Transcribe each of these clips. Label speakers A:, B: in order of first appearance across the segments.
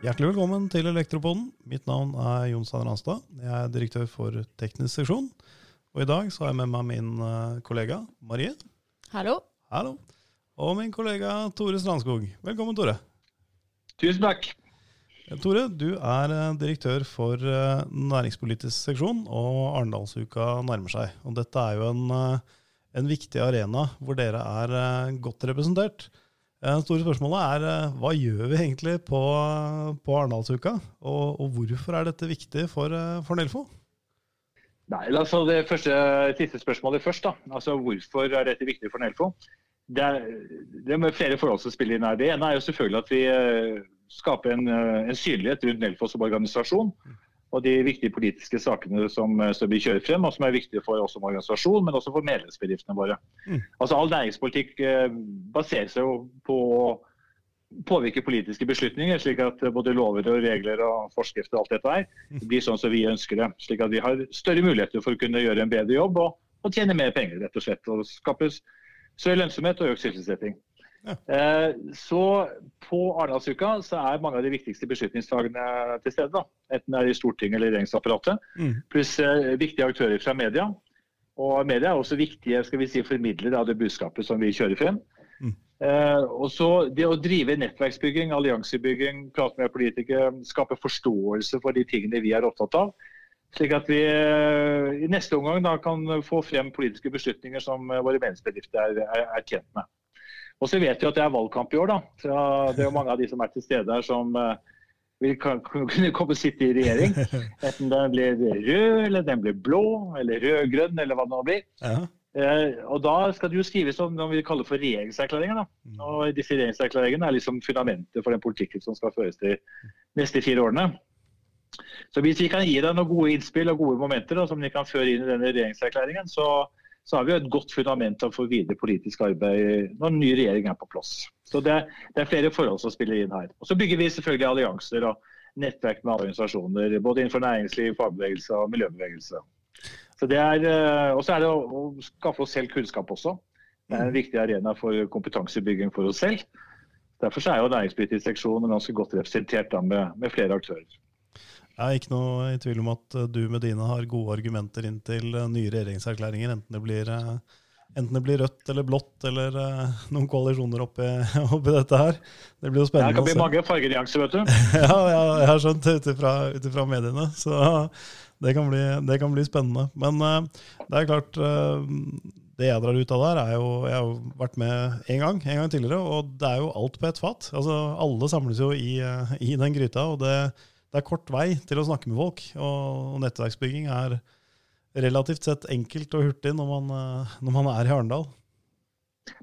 A: Hjertelig velkommen til Elektropoden. Mitt navn er Jon Stein Ranstad. Jeg er direktør for teknisk seksjon. Og i dag så har jeg med meg min eh, kollega Marie.
B: Hallo.
A: Hallo. Og min kollega Tore Strandskog. Velkommen, Tore.
C: Tusen takk.
A: Eh, Tore, du er eh, direktør for næringspolitisk seksjon, og Arendalsuka nærmer seg. Og dette er jo en, en viktig arena hvor dere er godt representert. Eh, Det store spørsmålet er eh, hva gjør vi egentlig på, på Arendalsuka, og, og hvorfor er dette viktig for, eh, for Nelfo?
C: Nei, altså Det første, siste spørsmålet først. da. Altså Hvorfor er dette viktig for Nelfo? Det er, det er med flere forhold som spiller inn her. Det ene er jo selvfølgelig at vi skaper en, en synlighet rundt Nelfo som organisasjon. Og de viktige politiske sakene som, eh, vi kjører frem, og som er viktige for oss som organisasjon, men også for medlemsbedriftene våre.
A: Mm.
C: Altså All næringspolitikk eh, baserer seg jo på å påvirke politiske beslutninger, slik at både lover og regler og forskrifter og alt dette her blir sånn som vi ønsker det. Slik at vi har større muligheter for å kunne gjøre en bedre jobb og, og tjene mer penger, rett og slett. Og skape større lønnsomhet og økt sysselsetting.
A: Ja.
C: Eh, så på Arendalsuka så er mange av de viktigste beslutningstagene til stede. da. Enten det er i Stortinget eller regjeringsapparatet.
A: Mm.
C: Pluss eh, viktige aktører fra media. Og media er også viktige skal vi si, formidlere av det budskapet som vi kjører frem.
A: Mm.
C: Eh, og så Det å drive nettverksbygging, alliansebygging, prate med politikere, skape forståelse for de tingene vi er opptatt av. Slik at vi eh, i neste omgang da kan få frem politiske beslutninger som våre medlemsbedrifter er, er, er tjent med. Og så vet vi at det er valgkamp i år. da. Så det er jo mange av de som er til stede her som eh, vil kunne komme og sitte i regjering. Enten den blir rød, eller den blir blå, eller rød-grønn, eller hva det nå blir.
A: Ja.
C: Eh, og Da skal det jo skrives om noe vi kaller for regjeringserklæringer. da.
A: Mm.
C: Og disse regjeringserklæringene er liksom fundamentet for den politikken som skal føres de neste fire årene. Så hvis vi kan gi deg noen gode innspill og gode momenter da, som de kan føre inn i denne regjeringserklæringen, så, så har vi jo et godt fundament for videre politisk arbeid når en ny regjering er på plass. Så det, det er flere forhold som spiller inn her. Og Så bygger vi selvfølgelig allianser og nettverk med organisasjoner, både innenfor næringsliv, fagbevegelse og miljøbevegelse. Så det er, eh, Og så er det å, å skaffe oss selv kunnskap også. Det er en viktig arena for kompetansebygging for oss selv. Derfor er jo næringspolitisk seksjon ganske godt representert med, med flere aktører.
A: Jeg er ikke noe i tvil om at eh, du med dine har gode argumenter inn til eh, nye regjeringserklæringer, enten det blir, eh, enten det blir rødt eller blått eller noen koalisjoner oppi, oppi dette her. Det blir jo spennende.
C: Det
A: kan
C: bli mange fargenyanser, vet du.
A: ja, ja, jeg har skjønt det ut ifra- mediene, så det kan bli, det kan bli spennende. Men det er klart Det jeg drar ut av der, er jo Jeg har vært med én gang, en gang tidligere, og det er jo alt på ett fat. Altså, alle samles jo i, i den gryta, og det, det er kort vei til å snakke med folk. Og, nettverksbygging er relativt sett enkelt og hurtig når man, eh, når man er i Arendal.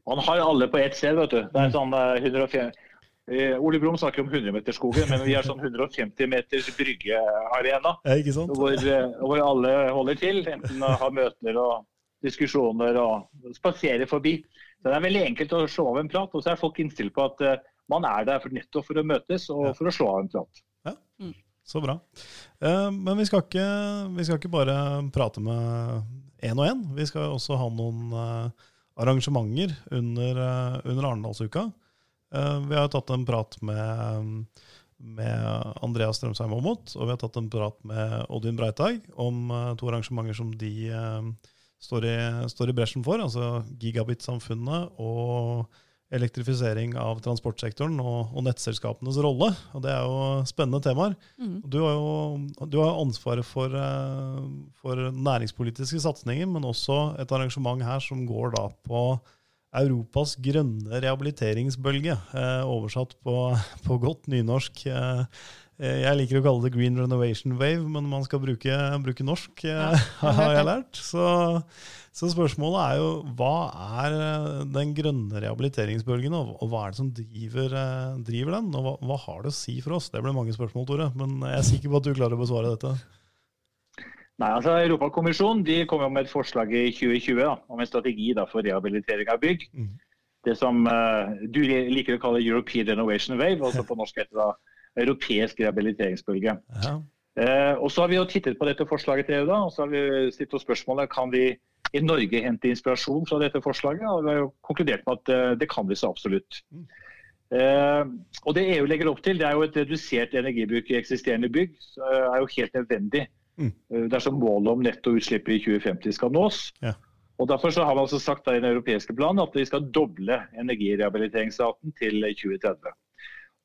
C: Man har alle på ett sted, vet du. Det er sånn eh, 150 eh, Ole Brumm snakker om 100-meterskogen, men vi har sånn 150 meters bryggearena.
A: Ja?
C: Hvor, eh, hvor alle holder til, enten å ha møter og diskusjoner og spasere forbi. Så Det er veldig enkelt å slå av en prat, og så er folk innstilt på at eh, man er der for nettopp for å møtes og for å slå av en prat.
A: Så bra. Eh, Men vi skal, ikke, vi skal ikke bare prate med én og én. Vi skal også ha noen eh, arrangementer under, eh, under Arendalsuka. Eh, Vi har tatt en prat med, med Andreas Strømsheim Aamodt, og vi har tatt en prat med Odin Breitag om eh, to arrangementer som de eh, står i, står i bresjen for, altså Gigabit-samfunnet og elektrifisering av transportsektoren og, og nettselskapenes rolle. Og Det er jo spennende temaer.
B: Mm.
A: Du har jo du har ansvaret for, eh, for næringspolitiske satsinger, men også et arrangement her som går da på Europas grønne rehabiliteringsbølge, eh, oversatt på, på godt nynorsk. Eh, eh, jeg liker å kalle det green renovation wave, men man skal bruke, bruke norsk, ja, har jeg lært. Så, så spørsmålet er jo hva er eh, den grønne rehabiliteringsbølgen, og, og hva er det som driver, eh, driver den? Og hva, hva har det å si for oss? Det ble mange spørsmål, Tore, men jeg er sikker på at du klarer å besvare dette.
C: Nei, altså Europakommisjonen de kom jo med et forslag i 2020 da, om en strategi da, for rehabilitering av bygg.
A: Mm.
C: Det som uh, du liker å kalle European Renovation Wave, altså på norsk heter det europeisk rehabiliteringsbølge.
A: Ja.
C: Eh, og så har vi jo tittet på dette forslaget til EU, da, og så har vi stilt oss spørsmålet kan vi i Norge hente inspirasjon fra dette forslaget. Og vi har jo konkludert med at eh, det kan vi så absolutt.
A: Mm.
C: Eh, og Det EU legger opp til, det er jo et redusert energibruk i eksisterende bygg. Så er jo helt nødvendig mm. dersom målet om netto utslipp i 2050 skal nås. Ja. Og Derfor så har man altså sagt i den europeiske planen at vi skal doble energirehabiliteringsraten til 2030.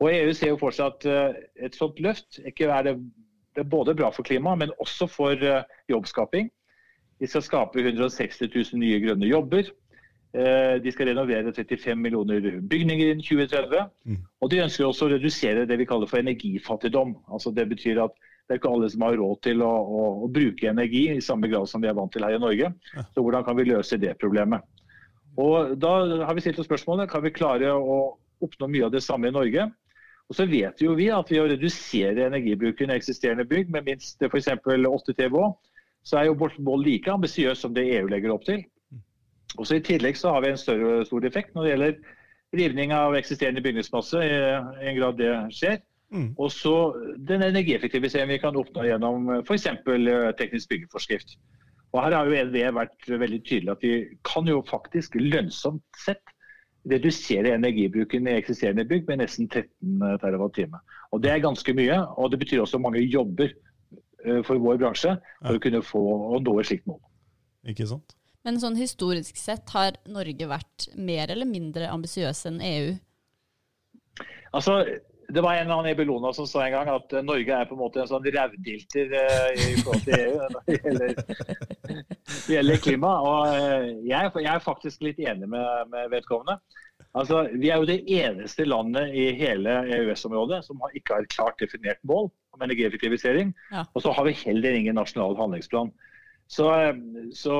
C: Og EU ser jo for seg at et sånt løft ikke er det, det er både bra for klimaet, men også for jobbskaping. De skal skape 160 000 nye grønne jobber. Eh, de skal renovere 35 millioner bygninger innen 2030. Mm. Og de ønsker også å redusere det vi kaller for energifattigdom. Altså det betyr at det er ikke alle som har råd til å, å, å bruke energi i samme grad som vi er vant til her i Norge. Så hvordan kan vi løse det problemet? Og Da har vi stilt oss spørsmålet kan vi klare å oppnå mye av det samme i Norge. Og så vet jo vi at ved å redusere energibruken i eksisterende bygg med minst f.eks. 8 TWh, så er jo vårt mål like ambisiøst som det EU legger opp til. Og så I tillegg så har vi en større stor effekt når det gjelder rivning av eksisterende bygningsmasse, i en grad det skjer. Mm. Og så den energieffektiviseringen vi kan oppnå gjennom f.eks. Eh, teknisk byggeforskrift. Og Her har jo NVE vært veldig tydelig at vi kan jo faktisk lønnsomt sett redusere energibruken i eksisterende bygg med nesten 13 TWh. Og Det er ganske mye, og det betyr også mange jobber Eh, for vår bransje for å kunne få å nå et slikt mål.
A: Ikke sant?
B: Men sånn historisk sett, har Norge vært mer eller mindre ambisiøs enn EU?
C: Altså, det var en eller annen i Bellona som sa en gang at Norge er på en måte en sånn rævdilter eh, i forhold til EU når det gjelder, gjelder klima. Og eh, jeg, jeg, er faktisk litt enig med, med vedkommende. Altså, vi er jo det eneste landet i hele EØS-området som ikke har et klart definert mål om energieffektivisering. Ja. Og så har vi heller ingen nasjonal handlingsplan. Så, så,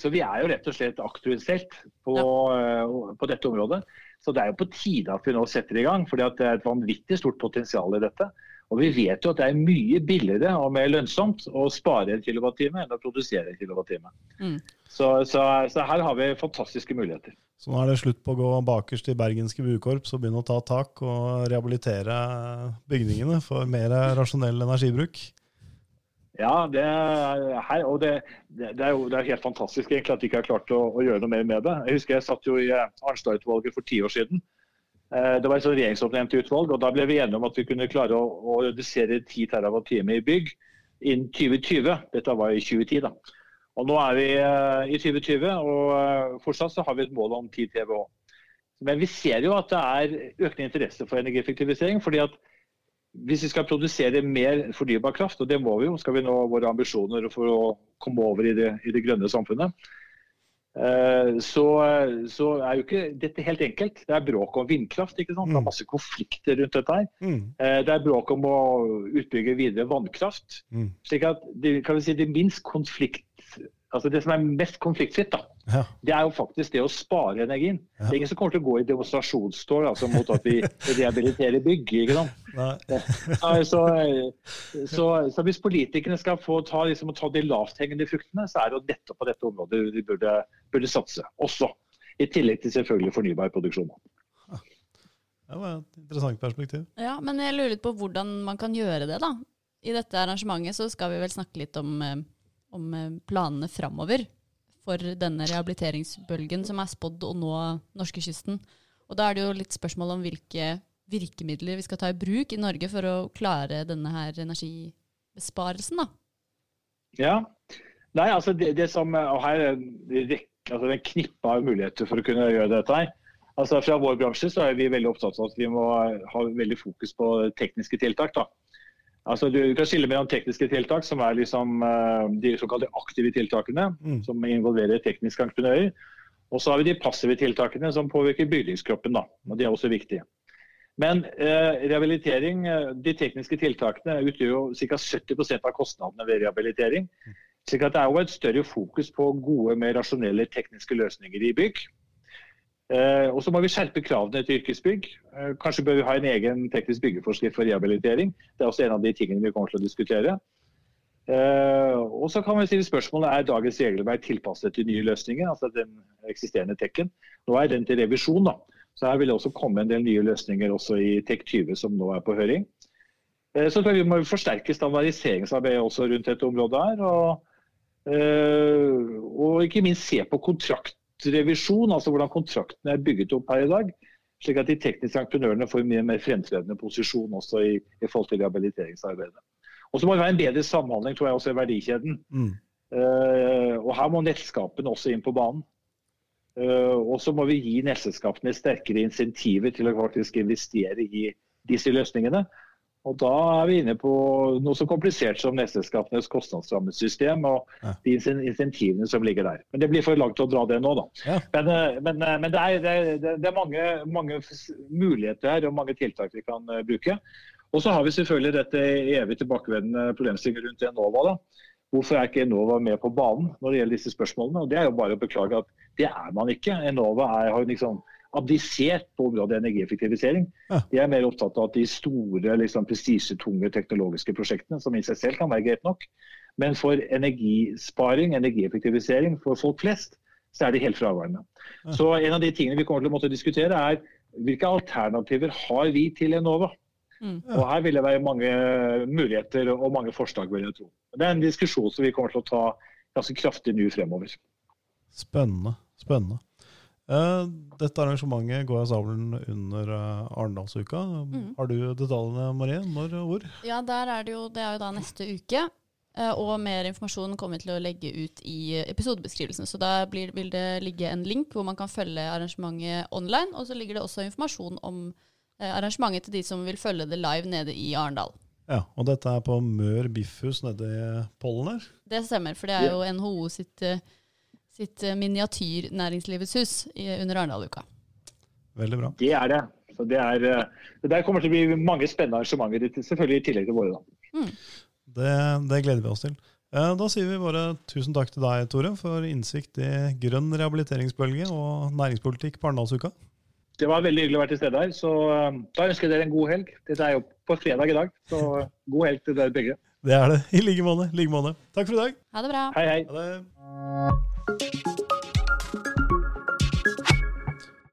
C: så, vi er jo rett og slett aktuelt på, ja. på, dette området. Så det er jo på tide at vi nå setter i gang. for det er et vanvittig stort potensial i dette. Og vi vet jo at det er mye billigere og mer lønnsomt å spare en kilowattime enn å produsere en kilowattime. Mm. Så, så, så her har vi fantastiske muligheter.
A: Så nå er det slutt på å gå bakerst i bergenske buekorps og begynne å ta tak og rehabilitere bygningene for mer rasjonell energibruk?
C: Ja, det er, og det, det, er jo det er helt fantastisk egentlig at de ikke har klart å, å, gjøre noe mer med det. Jeg husker jeg satt jo i Arnstad-utvalget for ti år siden. Eh, det var et regjeringsoppnevnt utvalg, og da ble vi enige om at vi kunne klare å, å redusere 10 TWh i bygg innen 2020. Dette var i 2010, da. Og Nå er vi eh, i 2020, og eh, fortsatt så har vi et mål om 10 TWh. Men vi ser jo at det er økende interesse for energieffektivisering. fordi at hvis vi skal produsere mer fornybar kraft, og det må vi jo, skal vi nå våre ambisjoner for å komme over i det, i det grønne samfunnet, eh, så, så, er jo ikke dette helt enkelt. Det er bråk om vindkraft. ikke sant? Det er mm. masse konflikter rundt dette. her. Mm. Det er bråk om å utbygge videre vannkraft. Mm. slik at det, kan vi si, det minst konflikt altså det som er mest konfliktfritt, da, ja. det er jo faktisk det å spare energien. Ja. Det er ingen som kommer til å gå i demonstrasjonstog altså, mot at vi rehabiliterer bygg. ikke sant? så, så, så, hvis politikerne skal få ta, liksom, ta de lavthengende fruktene, så er det jo nettopp på dette området de burde, burde satse. Også. I tillegg til selvfølgelig fornybar produksjon.
A: Det var et interessant perspektiv.
B: Ja, Men jeg lurer litt på hvordan man kan gjøre det, da. I dette arrangementet så skal vi vel snakke litt om eh, om eh, planene framover for denne rehabiliteringsbølgen som er spådd å nå norskekysten. Og da er det jo litt spørsmål om hvilke virkemidler vi skal ta i bruk i Norge for å klare denne her energibesparelsen, da.
C: Ja. Nei, altså det, det som og her er altså det knippe av muligheter for å kunne gjøre dette her. Altså Fra vår bransje så er vi veldig opptatt av at vi må ha veldig fokus på tekniske tiltak. da. Altså, du kan skille mellom tekniske tiltak, som er liksom, uh, de såkalte aktive tiltakene, mm. som involverer tekniske entreprenører. Og så har vi de passive tiltakene som påvirker bygningskroppen. Da, og De er også viktige. Men eh, rehabilitering, uh, de tekniske tiltakene utgjør jo ca. 70% av kostnadene ved rehabilitering. slik at det er jo et større fokus på gode, mer rasjonelle tekniske løsninger i bygg. Eh, og så må vi skjerpe kravene til yrkesbygg. Eh, kanskje bør vi ha en egen teknisk byggeforskrift for rehabilitering. Det er også en av de tingene vi kommer til å diskutere. Eh, og så kan vi stille spørsmålet er dagens regelverk tilpasset til nye løsninger, altså den eksisterende tekken. Nå er den til revisjon, da. Så her vil det også komme en del nye løsninger også i TEK20 som nå er på høring. Så tror jeg vi må forsterke standardiseringsarbeidet også rundt dette området her. Og, og ikke minst se på kontrakt kontraktsrevisjon, altså hvordan kontraktene er bygget opp her i dag. Slik at de tekniske entreprenørene får en mye mer fremtredende posisjon også i, i forhold til rehabiliteringsarbeidet. Og så må det være en bedre samhandling tror jeg, også i verdikjeden.
A: Mm.
C: Uh, og Her må nettskapene også inn på banen. Uh, og så må vi gi nettselskapene sterkere insentiver til å faktisk investere i disse løsningene. Og Da er vi inne på noe så komplisert som nettselskapenes kostnadsrammesystem og
A: Ja.
C: de insentivene som ligger der. Men Det blir for langt å dra det nå, da.
A: Ja.
C: Men, eh, men, eh, men det er, det er, det er mange, mange muligheter her og mange tiltak vi kan eh, bruke. Og så har vi selvfølgelig dette evig tilbakevendende problemstillingen rundt Enova. da. Hvorfor er ikke Enova med på banen når det gjelder disse spørsmålene? Og Det er jo bare å beklage at det er man ikke. Enova er, har liksom abdisert på området energieffektivisering.
A: Ja.
C: De er mer opptatt av at de store, liksom, prestisjetunge teknologiske prosjektene, som i seg selv kan være greit nok, men for energisparing, energieffektivisering for folk flest, så er de helt fraværende.
A: Ja.
C: Så en av de tingene vi kommer til å måtte diskutere, er hvilke alternativer har vi til Enova?
B: Mm.
C: Og Her vil det være mange muligheter og mange forslag. vil jeg tro. Det er en diskusjon som vi kommer til å ta ganske kraftig nå fremover.
A: Spennende. Spennende. Eh, dette arrangementet går av stabelen under eh, Arendalsuka.
B: Mm.
A: Har du detaljene, Marie? Når og hvor?
B: Ja, der er det jo Det er jo da neste uke. eh, Og mer informasjon kommer vi til å legge ut i episodebeskrivelsen. Så da blir, vil det ligge en link hvor man kan følge arrangementet online. Og så ligger det også informasjon om arrangementet til de som vil følge det live nede i Arendal.
A: Ja, og dette er på Mør Biffhus nede i Pollen her.
B: Det stemmer, for det er jo NHO sitt, sitt eh, miniatyrnæringslivets hus under Arendal-uka.
A: Veldig bra.
C: Det er det. Så det, er, eh, det der kommer til å bli mange spennende arrangementer, selvfølgelig i tillegg til våre. da.
A: Det, det gleder vi oss til. Eh, Da sier vi bare tusen takk til deg, Tore, for innsikt i grønn rehabiliteringsbølge og næringspolitikk på Arendalsuka.
C: Det var veldig hyggelig å være til stede her. så Da ønsker jeg dere en god helg. Dette er jo på fredag i dag, så god helg til dere begge.
A: Det er det. I like måte. like måte. Takk for i dag.
B: Ha det bra.
C: Hei, hei.
A: Ha det. Thank you.